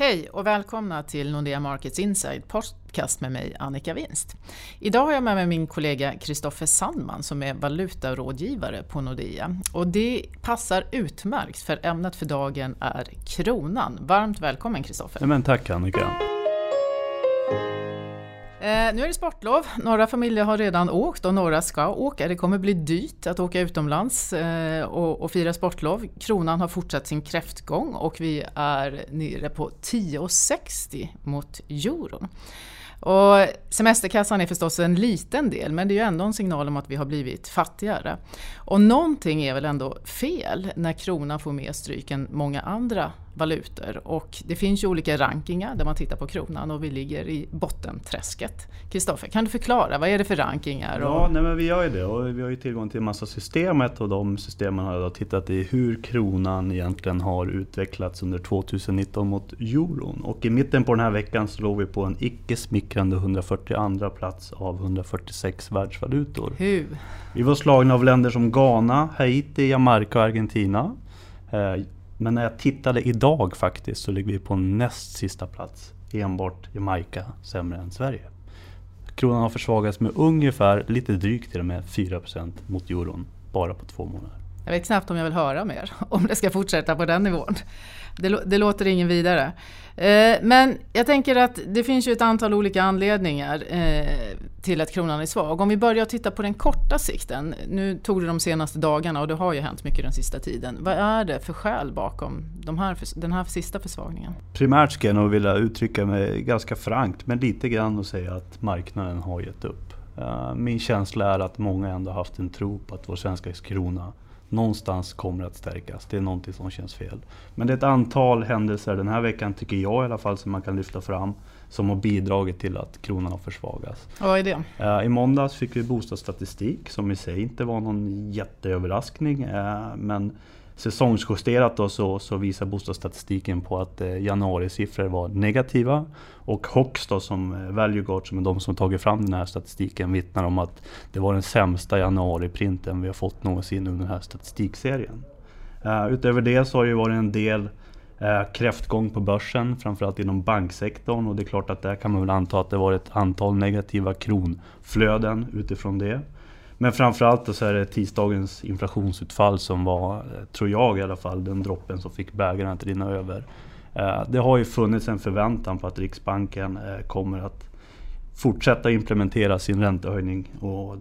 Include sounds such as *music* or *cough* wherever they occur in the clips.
Hej och välkomna till Nordea Markets Inside podcast med mig Annika Winst. Idag har jag med mig min kollega Kristoffer Sandman som är valutarådgivare på Nordea. Och det passar utmärkt för ämnet för dagen är kronan. Varmt välkommen Kristoffer. Tack Annika. Eh, nu är det sportlov. Några familjer har redan åkt och några ska åka. Det kommer bli dyrt att åka utomlands eh, och, och, fira sportlov. Kronan har fortsatt sin kräftgång och vi är nere på 10,60 mot euron. Och semesterkassan är förstås en liten del men det är ju ändå en signal om att vi har blivit fattigare. Och någonting är väl ändå fel när kronan får mer stryk än många andra valutor. Och det finns ju olika rankingar där man tittar på kronan och vi ligger i bottenträsket. Kristoffer, kan du förklara, vad är det för rankingar? Ja, nej, men vi gör ju det och vi har ju tillgång till en massa system. Ett av de systemen har jag tittat i hur kronan egentligen har utvecklats under 2019 mot euron. Och i mitten på den här veckan så låg vi på en icke smickrande 142 plats av 146 världsvalutor. Hur? Vi var slagna av länder som Ghana, Haiti, Jamaica och Argentina. Men när jag tittade idag faktiskt så ligger vi på näst sista plats. Enbart Jamaica sämre än Sverige. Kronan har försvagats med ungefär, lite drygt till och med, 4% mot euron bara på två månader. Jag vet knappt om jag vill höra mer, *laughs* om det ska fortsätta på den nivån. Det, det låter ingen vidare. Eh, men jag tänker att det finns ju ett antal olika anledningar eh, till att kronan är svag. Om vi börjar titta på den korta sikten. Nu tog det de senaste dagarna och det har ju hänt mycket den sista tiden. Vad är det för skäl bakom de här, den här sista försvagningen? Primärt ska jag nog vilja uttrycka mig ganska frankt men lite grann och säga att marknaden har gett upp. Eh, min känsla är att många ändå haft en tro på att vår svenska krona någonstans kommer att stärkas. Det är någonting som känns fel. Men det är ett antal händelser den här veckan, tycker jag i alla fall, som man kan lyfta fram som har bidragit till att kronan har försvagats. vad är det? Eh, I måndags fick vi bostadsstatistik som i sig inte var någon jätteöverraskning. Eh, men säsongsjusterat då så, så visar bostadsstatistiken på att eh, januarisiffror var negativa. Och HOX då som eh, ValueGuard som är de som tagit fram den här statistiken vittnar om att det var den sämsta januariprinten vi har fått någonsin under den här statistikserien. Uh, utöver det så har det varit en del uh, kräftgång på börsen, framförallt inom banksektorn och det är klart att där kan man väl anta att det var ett antal negativa kronflöden utifrån det. Men framförallt så är det tisdagens inflationsutfall som var, tror jag i alla fall, den droppen som fick bägaren att rinna över. Eh, det har ju funnits en förväntan på att Riksbanken eh, kommer att fortsätta implementera sin räntehöjning. Och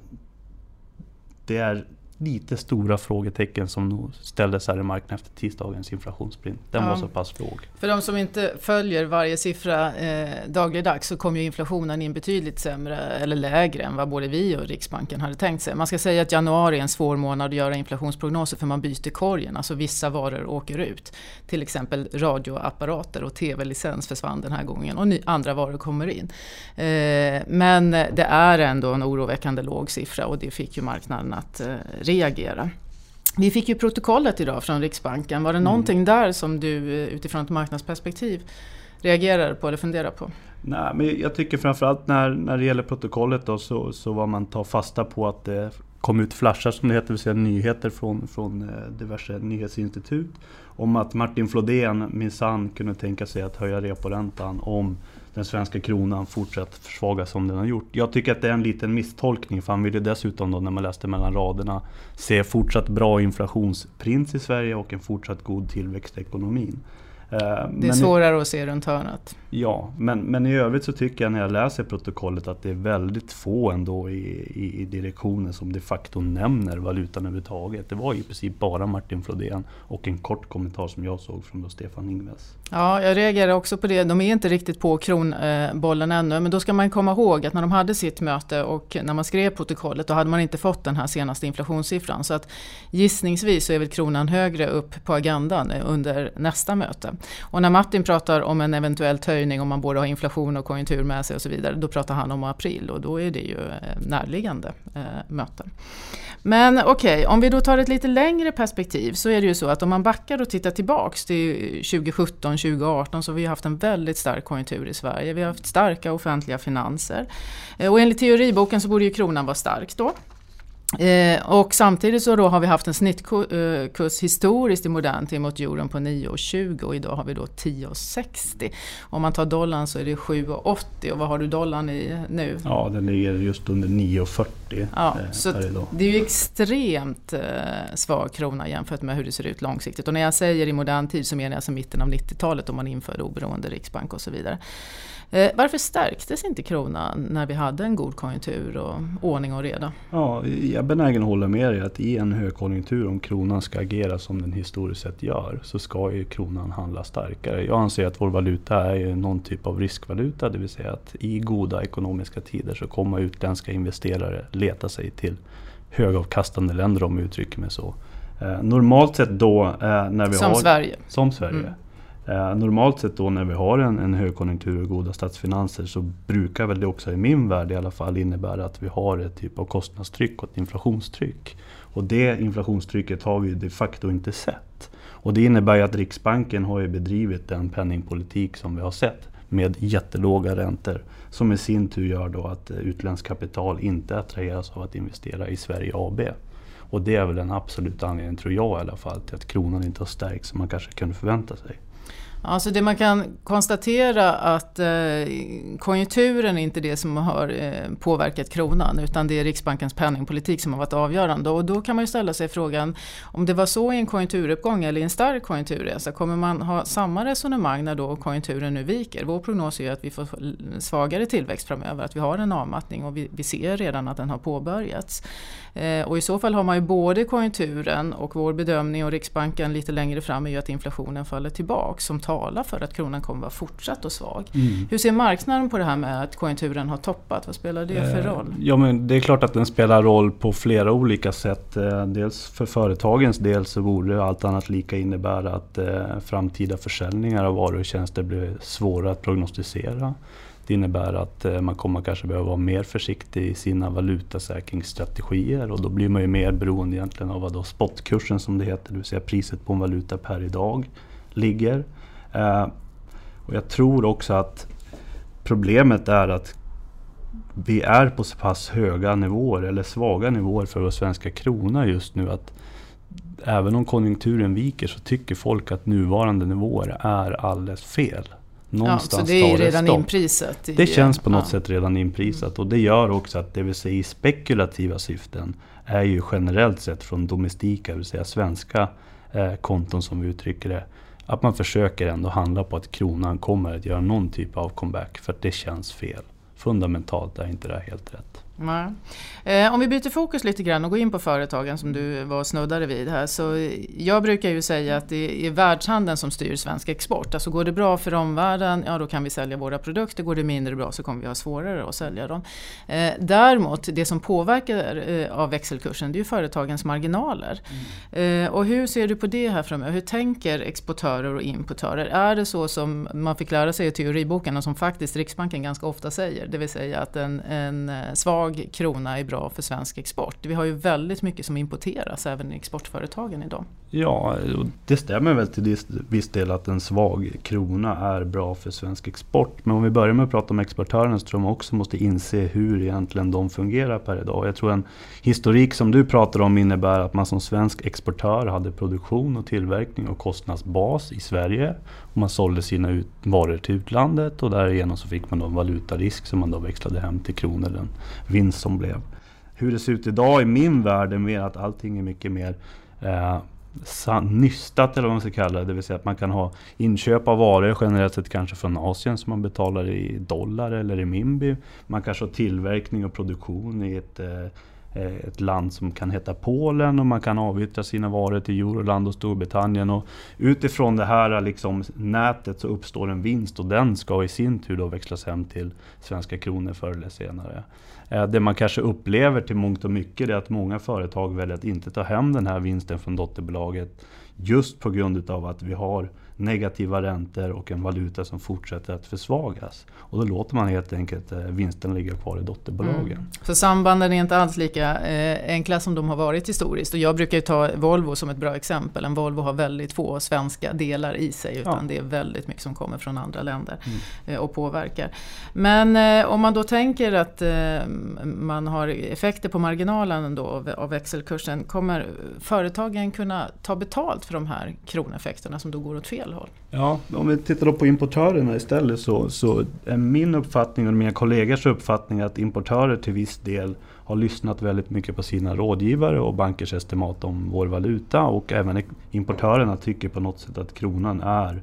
det är lite stora frågetecken som ställdes här i marknaden efter tisdagens inflationsprint. Den ja. var så pass låg. För de som inte följer varje siffra eh, dagligdags så kom ju inflationen in betydligt sämre eller lägre än vad både vi och Riksbanken hade tänkt sig. Man ska säga att januari är en svår månad att göra inflationsprognoser för man byter korgen, alltså vissa varor åker ut. Till exempel radioapparater och tv-licens försvann den här gången och andra varor kommer in. Eh, men det är ändå en oroväckande låg siffra och det fick ju marknaden att eh, reagera. Vi fick ju protokollet idag från Riksbanken. Var det mm. någonting där som du eh, utifrån ett marknadsperspektiv reagerar på eller funderar på? Nej, men jag tycker framförallt när, när det gäller protokollet då, så, så vad man tar fasta på att det kom ut flashar som det heter, det vill säga nyheter från, från eh, diverse nyhetsinstitut om att Martin Flodén minsann kunde tänka sig att höja reporäntan om den svenska kronan fortsatt försvagas som den har gjort. Jag tycker att det är en liten misstolkning för han ville dessutom då när man läste mellan raderna se fortsatt bra inflationsprins i Sverige och en fortsatt god tillväxt i ekonomin. Eh, det är svårare att se runt hörnet. Ja, men, men i övrigt så tycker jag när jag läser protokollet att det är väldigt få ändå i, i, i direktionen som de facto nämner valutan överhuvudtaget. Det var i princip bara Martin Flodén och en kort kommentar som jag såg från Stefan Ingves. Ja, jag reagerar också på det. De är inte riktigt på kronbollen ännu, men då ska man komma ihåg att när de hade sitt möte och när man skrev protokollet, då hade man inte fått den här senaste inflationssiffran. Så att gissningsvis så är väl kronan högre upp på agendan under nästa möte. Och när Martin pratar om en eventuell höjning om man både har inflation och konjunktur med sig och så vidare, då pratar han om april och då är det ju eh, närliggande eh, möten. Men okej, okay, om vi då tar ett lite längre perspektiv så är det ju så att om man backar och tittar tillbaks till 2017, 2018 så har vi haft en väldigt stark konjunktur i Sverige. Vi har haft starka offentliga finanser. Eh, och enligt teoriboken så borde ju kronan vara stark då. Eh, och samtidigt så då har vi haft en snittkurs historiskt i modern tid mot euron på 9,20 och idag har vi då 10,60. Om man tar dollarn så är det 7,80 och vad har du dollarn i nu? Ja, den ligger just under 9,40 ja, eh, så Det är ju extremt eh, svag krona jämfört med hur det ser ut långsiktigt. Och när jag säger i modern tid så menar jag alltså mitten av 90-talet om man införde oberoende riksbank och så vidare. Eh, varför stärktes inte kronan när vi hade en god konjunktur och ordning och reda? Ja, jag är benägen att hålla med dig att i en högkonjunktur, om kronan ska agera som den historiskt sett gör, så ska ju kronan handla starkare. Jag anser att vår valuta är någon typ av riskvaluta, det vill säga att i goda ekonomiska tider så kommer utländska investerare leta sig till högavkastande länder om jag uttrycker mig så. Eh, normalt sett då eh, när vi som har... Sverige. Som Sverige. Mm. Eh, normalt sett då när vi har en, en högkonjunktur och goda statsfinanser så brukar väl det också i min värld i alla fall innebära att vi har ett typ av kostnadstryck och ett inflationstryck. Och det inflationstrycket har vi de facto inte sett. Och det innebär ju att Riksbanken har ju bedrivit den penningpolitik som vi har sett med jättelåga räntor. Som i sin tur gör då att utländskt kapital inte attraheras av att investera i Sverige AB. Och det är väl den absoluta anledningen, tror jag i alla fall, till att kronan inte har stärkts som man kanske kunde förvänta sig. Alltså det man kan konstatera att eh, konjunkturen är inte det som har eh, påverkat kronan utan det är Riksbankens penningpolitik som har varit avgörande. Och då kan man ju ställa sig frågan om det var så i en konjunkturuppgång eller i en stark konjunkturresa, kommer man ha samma resonemang när då konjunkturen nu viker? Vår prognos är att vi får svagare tillväxt framöver, att vi har en avmattning och vi, vi ser redan att den har påbörjats. Eh, och i så fall har man ju både konjunkturen och vår bedömning och Riksbanken lite längre fram är ju att inflationen faller tillbaka som talar för att kronan kommer vara fortsatt och svag. Mm. Hur ser marknaden på det här med att konjunkturen har toppat? Vad spelar det för eh, roll? Ja, men det är klart att den spelar roll på flera olika sätt. Eh, dels för företagens del så borde allt annat lika innebära att framtida försäljningar av varor och tjänster blir svåra att prognostisera. Det innebär att eh, man kommer kanske behöva vara mer försiktig i sina valutasäkringsstrategier och då blir man ju mer beroende egentligen av vad då spotkursen som det heter, det vill säga priset på en valuta per idag ligger. Eh, och jag tror också att problemet är att vi är på så pass höga nivåer eller svaga nivåer för vår svenska krona just nu att även om konjunkturen viker så tycker folk att nuvarande nivåer är alldeles fel. Någonstans ja, så det är redan stopp. inprisat? I, det känns på något ja. sätt redan inprisat och det gör också att det vill säga i spekulativa syften är ju generellt sett från domestika, det vill säga svenska eh, konton som vi uttrycker det, att man försöker ändå handla på att kronan kommer att göra någon typ av comeback för att det känns fel. Fundamentalt är inte det helt rätt. Nej. Eh, om vi byter fokus lite grann och går in på företagen som du var snuddade vid här. Så jag brukar ju säga att det är världshandeln som styr svensk export. Alltså går det bra för omvärlden, ja då kan vi sälja våra produkter. Går det mindre bra så kommer vi ha svårare att sälja dem. Eh, däremot, det som påverkar eh, av växelkursen det är ju företagens marginaler. Mm. Och hur ser du på det här framöver? Hur tänker exportörer och importörer? Är det så som man fick lära sig i teoriboken och som faktiskt Riksbanken ganska ofta säger, det vill säga att en, en svag svag krona är bra för svensk export. Vi har ju väldigt mycket som importeras även i exportföretagen idag. Ja, det stämmer väl till viss del att en svag krona är bra för svensk export. Men om vi börjar med att prata om exportörerna så tror jag man också måste inse hur egentligen de fungerar per idag. Jag tror en historik som du pratar om innebär att man som svensk exportör hade produktion och tillverkning och kostnadsbas i Sverige. Och man sålde sina ut varor till utlandet och därigenom så fick man då en valutarisk som man då växlade hem till kronor, den vinst som blev. Hur det ser ut idag i min värld är mer att allting är mycket mer eh, nystat eller vad man ska kalla det. Det vill säga att man kan ha inköp av varor generellt sett kanske från Asien som man betalar i dollar eller i minby. Man kanske har tillverkning och produktion i ett eh, Eh, ett land som kan heta Polen och man kan avyttra sina varor till Euroland och Storbritannien. Och utifrån det här liksom, nätet så uppstår en vinst och den ska i sin tur då växlas hem till svenska kronor förr eller senare. Eh, det man kanske upplever till mångt och mycket är att många företag väljer att inte ta hem den här vinsten från dotterbolaget just på grund av att vi har negativa räntor och en valuta som fortsätter att försvagas. Och då låter man helt enkelt eh, vinsten ligga kvar i dotterbolagen. Mm. Så sambanden är inte alls lika eh, enkla som de har varit historiskt. Och jag brukar ju ta Volvo som ett bra exempel. En Volvo har väldigt få svenska delar i sig utan ja. det är väldigt mycket som kommer från andra länder mm. eh, och påverkar. Men eh, om man då tänker att man har effekter på marginalen då av, av växelkursen. Kommer företagen kunna ta betalt för de här kroneffekterna som då går åt fel håll? Ja, om vi tittar då på importörerna istället så, så är min uppfattning och mina kollegors uppfattning att importörer till viss del har lyssnat väldigt mycket på sina rådgivare och bankers estimat om vår valuta och även importörerna tycker på något sätt att kronan är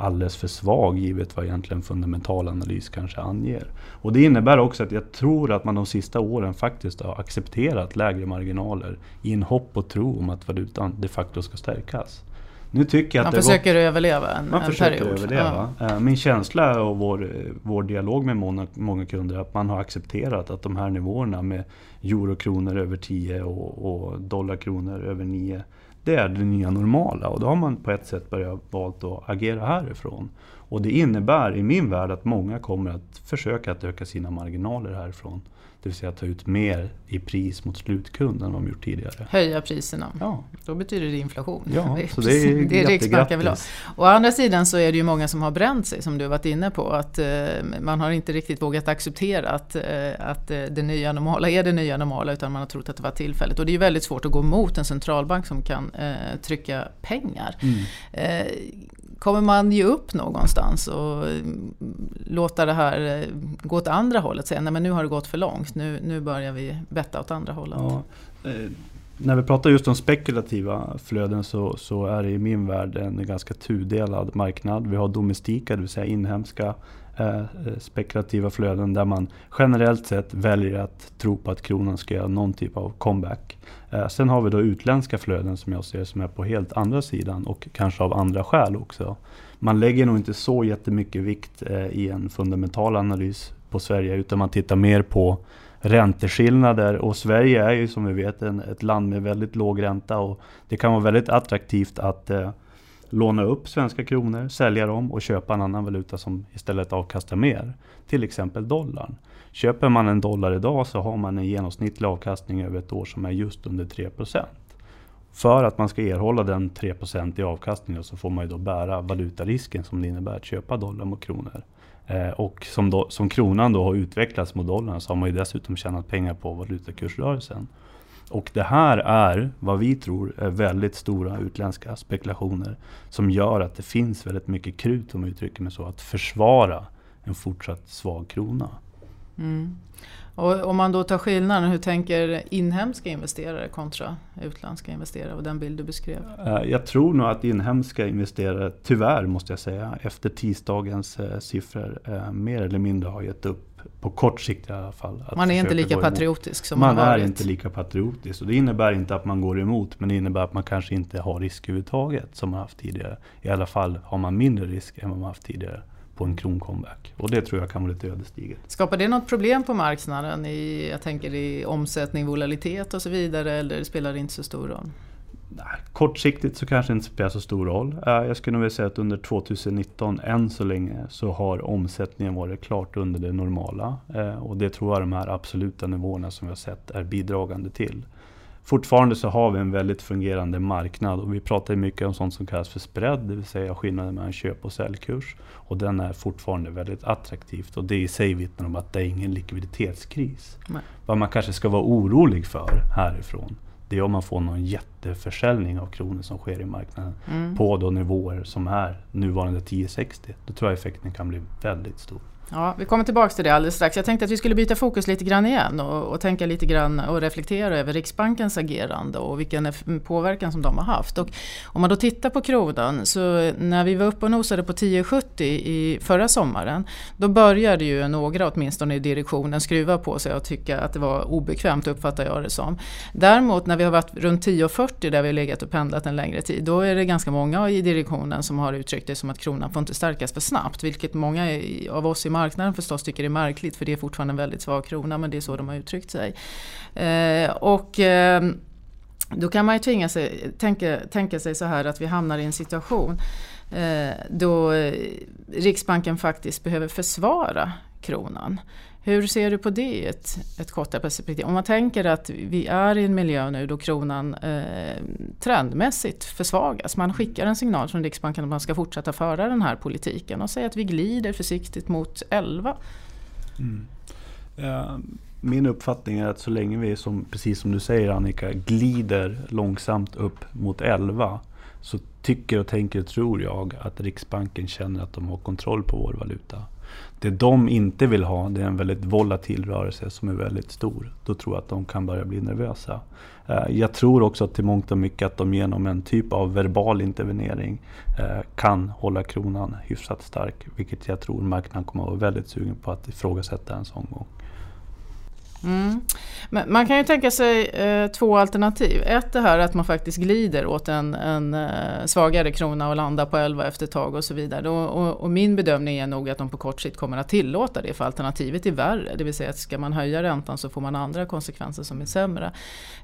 alldeles för svag givet vad egentligen fundamental analys kanske anger. Och det innebär också att jag tror att man de sista åren faktiskt har accepterat lägre marginaler i en hopp och tro om att valutan de facto ska stärkas. Nu tycker jag man att försöker var, överleva en, man en försöker period. Överleva. Ja. Eh, min känsla och vår, vår dialog med många, många kunder är att man har accepterat att de här nivåerna med eurokronor över 10 och, och dollarkronor över 9 det är det nya normala och då har man på ett sätt börjat valt att agera härifrån. Och det innebär i min värld att många kommer att försöka att öka sina marginaler härifrån. Det vill säga ta ut mer i pris mot slutkunden än vad de gjort tidigare. Höja priserna. Ja. Då betyder det inflation. Ja, *laughs* så det är, det är Riksbanken vill ha. Å andra sidan så är det ju många som har bränt sig som du varit inne på. Att eh, man har inte riktigt vågat acceptera att, eh, att eh, det nya normala är det nya normala utan man har trott att det var tillfälligt. Och det är ju väldigt svårt att gå emot en centralbank som kan eh, trycka pengar. Mm. Kommer man ge upp någonstans och mm, låta det här eh, gå åt andra hållet? Säga nej men nu har det gått för långt, nu, nu börjar vi betta åt andra hållet. Ja, eh, när vi pratar just om spekulativa flöden så, så, är det i min värld en ganska tudelad marknad. Vi har domestika, det vill säga inhemska eh, spekulativa flöden där man generellt sett väljer att tro på att kronan ska göra någon typ av comeback. Eh, sen har vi då utländska flöden som jag ser som är på helt andra sidan och kanske av andra skäl också. Man lägger nog inte så jättemycket vikt eh, i en fundamental analys på Sverige utan man tittar mer på ränteskillnader och Sverige är ju som vi vet en, ett land med väldigt låg ränta och det kan vara väldigt attraktivt att eh, låna upp svenska kronor, sälja dem och köpa en annan valuta som istället avkastar mer. Till exempel dollarn. Köper man en dollar idag så har man en genomsnittlig avkastning över ett år som är just under 3% För att man ska erhålla den 3% i avkastning så får man ju då bära valutarisken som det innebär att köpa dollar mot kronor. Eh, och som, då, som kronan då har utvecklats mot dollarn så har man ju dessutom tjänat pengar på valutakursrörelsen. Och det här är vad vi tror är väldigt stora utländska spekulationer som gör att det finns väldigt mycket krut, om jag uttrycker mig så, att försvara en fortsatt svag krona. Mm. Och om man då tar skillnaden, hur tänker inhemska investerare kontra utländska investerare och den bild du beskrev? Eh, jag tror nog att inhemska investerare, tyvärr måste jag säga, efter tisdagens eh, siffror eh, mer eller mindre har gett upp på kort sikt i alla fall. man är inte lika patriotisk som man, man är inte lika patriotisk. Och det innebär inte att man går emot, men det innebär att man kanske inte har risk överhuvudtaget som man haft tidigare. I alla fall har man mindre risk än vad man haft tidigare på en kroncomeback. Och det tror jag kan vara lite ödesdigert. Skapar det något problem på marknaden? I, jag tänker i omsättning, volatilitet och så vidare, eller spelar det inte så stor roll? Kortsiktigt så kanske det inte spelar så stor roll. Eh, jag skulle nog vilja säga att under 2019 än så länge så har omsättningen varit klart under det normala. Eh, och det tror jag de här absoluta nivåerna som vi har sett är bidragande till. Fortfarande så har vi en väldigt fungerande marknad och vi pratar mycket om sånt som kallas för spread, det vill säga skillnaden mellan köp och säljkurs. Och den är fortfarande väldigt attraktivt och det i sig vittnar om att det är ingen likviditetskris. Nej. Vad man kanske ska vara orolig för härifrån, det är om man får någon jätteförsäljning av kronor som sker i marknaden mm. på då nivåer som är nuvarande 1060. Då tror jag effekten kan bli väldigt stor. Ja, vi kommer tillbaka till det alldeles strax. Jag tänkte att vi skulle byta fokus lite grann igen och, och, tänka lite grann och reflektera över Riksbankens agerande och vilken påverkan som de har haft. Och om man då tittar på kronan, så när vi var uppe och nosade på 10,70 i förra sommaren, då började ju några åtminstone i direktionen skruva på sig och tycka att det var obekvämt, uppfattar jag det som. Däremot när vi har varit runt 10,40 där vi har legat och pendlat en längre tid, då är det ganska många i direktionen som har uttryckt det som att kronan får inte stärkas för snabbt, vilket många av oss i marknaden förstås tycker det är märkligt för det är fortfarande en väldigt svag krona men det är så de har uttryckt sig. Eh, och eh, då kan man ju tvinga sig, tänka, tänka sig så här att vi hamnar i en situation eh, då eh, Riksbanken faktiskt behöver försvara kronan. Hur ser du på det i ett, ett kortare perspektiv? Om man tänker att vi är i en miljö nu då kronan eh, trendmässigt försvagas. Man skickar en signal från Riksbanken att man ska fortsätta föra den här politiken och säga att vi glider försiktigt mot 11. Mm. Eh, min uppfattning är att så länge vi, som, precis som du säger Annika, glider långsamt upp mot 11 så tycker och tänker och tror jag att Riksbanken känner att de har kontroll på vår valuta. Det de inte vill ha det är en väldigt volatil rörelse som är väldigt stor. Då tror jag att de kan börja bli nervösa. Eh, jag tror också att till mångt och mycket att de genom en typ av verbal intervenering eh, kan hålla kronan hyfsat stark. Vilket jag tror marknaden kommer att vara väldigt sugen på att ifrågasätta en sån gång. Mm. Men man kan ju tänka sig eh, två alternativ. Ett det här att man faktiskt glider åt en, en eh, svagare krona och landar på 11 efter ett tag och så vidare. Och, och, och, min bedömning är nog att de på kort sikt kommer att tillåta det för alternativet är värre. Det vill säga att ska man höja räntan så får man andra konsekvenser som är sämre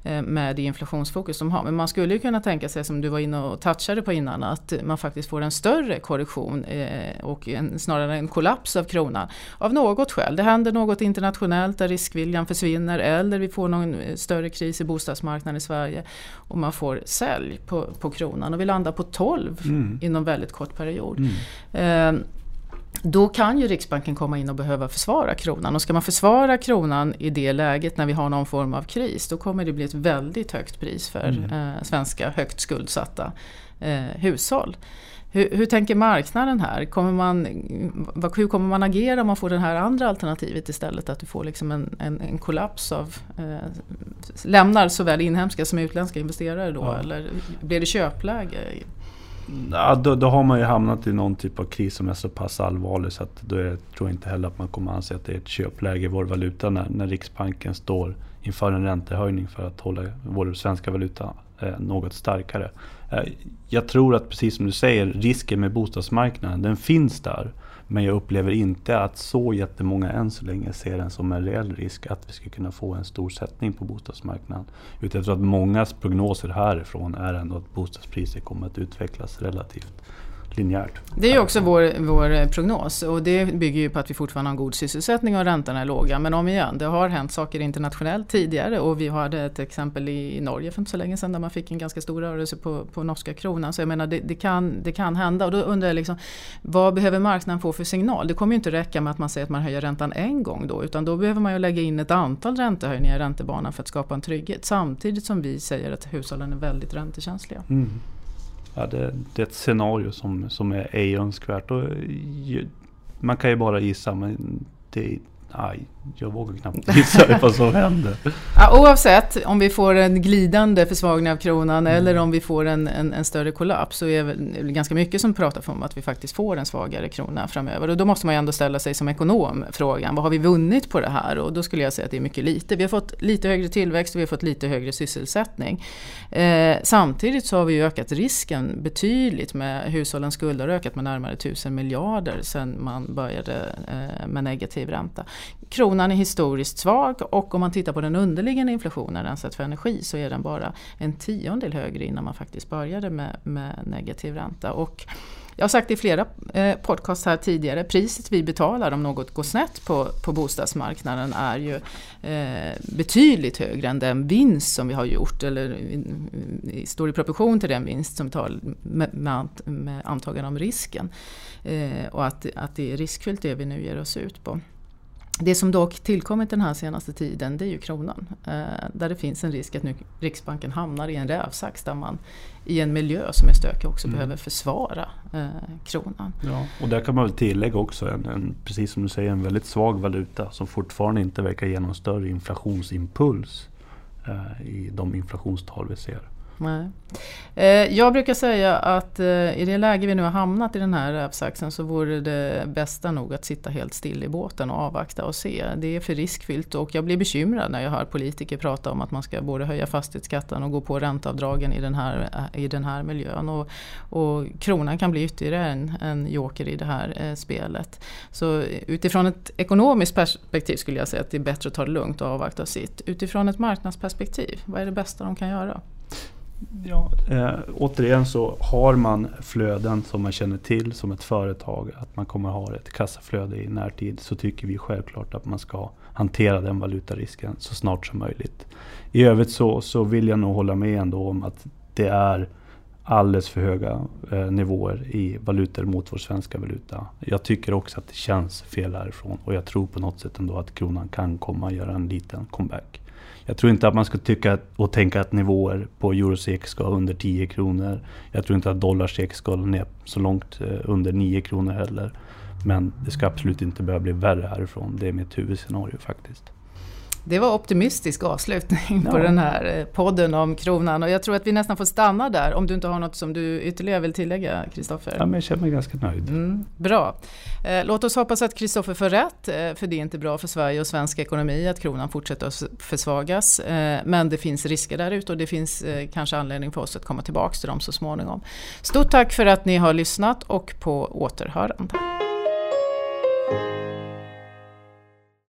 eh, med det inflationsfokus de har. Men man skulle ju kunna tänka sig som du var inne och touchade på innan att man faktiskt får en större korrektion eh, och en, snarare en kollaps av kronan av något skäl. Det händer något internationellt där riskviljan försvinner eller vi får någon större kris i bostadsmarknaden i Sverige och man får sälj på, på kronan och vi landar på 12 mm. inom väldigt kort period. Mm. Eh, då kan ju Riksbanken komma in och behöva försvara kronan. Och ska man försvara kronan i det läget när vi har någon form av kris då kommer det bli ett väldigt högt pris för mm. eh, svenska högt skuldsatta eh, hushåll. Hur, hur, tänker marknaden här? Kommer man, hur kommer man agera om man får det här andra alternativet istället? Att du får liksom en, en, en kollaps av... Eh, lämnar såväl inhemska som utländska investerare då? Ja. Eller blir det köpläge? Ja, då, då, har man ju hamnat i någon typ av kris som är så pass allvarlig så att då är, tror jag inte heller att man kommer anse att det är ett köpläge i vår valuta när, när Riksbanken står inför en räntehöjning för att hålla vår svenska valuta eh, något starkare. Eh, jag tror att precis som du säger, risken med bostadsmarknaden, den finns där. Men jag upplever inte att så jättemånga än så länge ser den som en reell risk att vi skulle kunna få en stor sättning på bostadsmarknaden. Utan jag tror att mångas prognoser härifrån är ändå att bostadspriser kommer att utvecklas relativt linjärt. Det är ju också vår, vår prognos och det bygger ju på att vi fortfarande har en god sysselsättning och räntorna är låga. Men om igen, det har hänt saker internationellt tidigare och vi hade ett exempel i Norge för inte så länge sedan där man fick en ganska stor rörelse på, på norska kronan. Så jag menar det, det, kan, det kan hända och då undrar jag liksom, vad behöver marknaden få för signal? Det kommer ju inte räcka med att man säger att man höjer räntan en gång då utan då behöver man ju lägga in ett antal räntehöjningar i räntebanan för att skapa en trygghet samtidigt som vi säger att hushållen är väldigt räntekänsliga. Mm ja, det, det, är ett scenario som, som är ej önskvärt. Och, man kan ju bara gissa men det, nej, jag vågar knappt gissa *laughs* vad som händer. Ja, oavsett om vi får en glidande försvagning av kronan mm. eller om vi får en, en, en, större kollaps så är det ganska mycket som pratar för att vi faktiskt får en svagare krona framöver. Och då måste man ju ändå ställa sig som ekonom frågan, vad har vi vunnit på det här? Och då skulle jag säga att det är mycket lite. Vi har fått lite högre tillväxt och vi har fått lite högre sysselsättning. Eh, samtidigt så har vi ju ökat risken betydligt med hushållens skulder har ökat med närmare 1000 miljarder sedan man började eh, med negativ ränta. Kronan är historiskt svag och om man tittar på den underliggande inflationen alltså rensat för energi så är den bara en tiondel högre innan man faktiskt började med, med negativ ränta. Och jag har sagt i flera podcast podcasts här tidigare, priset vi betalar om något går snett på, på bostadsmarknaden är ju eh, betydligt högre än den vinst som vi har gjort, eller står i proportion till den vinst som vi tar med, med, med antagande om risken. Eh, och att, att det är riskfyllt det vi nu ger oss ut på. Det som dock tillkommit den här senaste tiden det är ju kronan. Eh, där det finns en risk att nu Riksbanken hamnar i en rävsax där man i en miljö som är stökig också mm. behöver försvara eh, kronan. Ja, och där kan man väl tillägga också, en, en, precis som du säger, en väldigt svag valuta som fortfarande inte verkar ge någon större inflationsimpuls eh, i de inflationstal vi ser. Nej. Eh, jag brukar säga att eh, i det läge vi nu har hamnat i den här rävsaxen så vore det bästa nog att sitta helt still i båten och avvakta och se. Det är för riskfyllt och jag blir bekymrad när jag hör politiker prata om att man ska både höja fastighetsskatten och gå på ränteavdragen i den här, eh, i den här miljön. Och, och kronan kan bli ytterligare en, en joker i det här spelet. Så utifrån ett ekonomiskt perspektiv skulle jag säga att det är bättre att ta det lugnt och avvakta sitt. Utifrån ett marknadsperspektiv, vad är det bästa de kan göra? Ja, eh, återigen så har man flöden som man känner till som ett företag, att man kommer ha ett kassaflöde i närtid, så tycker vi självklart att man ska hantera den valutarisken så snart som möjligt. I övrigt så, så vill jag nog hålla med ändå om att det är alldeles för höga eh, nivåer i valutor mot vår svenska valuta. Jag tycker också att det känns fel härifrån och jag tror på något sätt ändå att kronan kan komma göra en liten comeback. Jag tror inte att man ska tycka och tänka att nivåer på eurosek ska under 10 kronor. Jag tror inte att dollarsek ska ner så långt eh, under 9 kronor heller. Men det ska absolut inte behöva bli värre härifrån. Det är mitt huvudscenario faktiskt. Det var optimistisk avslutning ja. på den här eh, podden om kronan och jag tror att vi nästan får stanna där om du inte har något som du ytterligare vill tillägga Kristoffer? Ja, jag känner mig ganska nöjd. Mm, bra. Eh, låt oss hoppas att Kristoffer får rätt, eh, för det är inte bra för Sverige och svensk ekonomi att kronan fortsätter att försvagas. Men det finns risker där ute och det finns kanske anledning för oss att komma tillbaka till dem så småningom. Stort tack för att ni har lyssnat och på återhörande.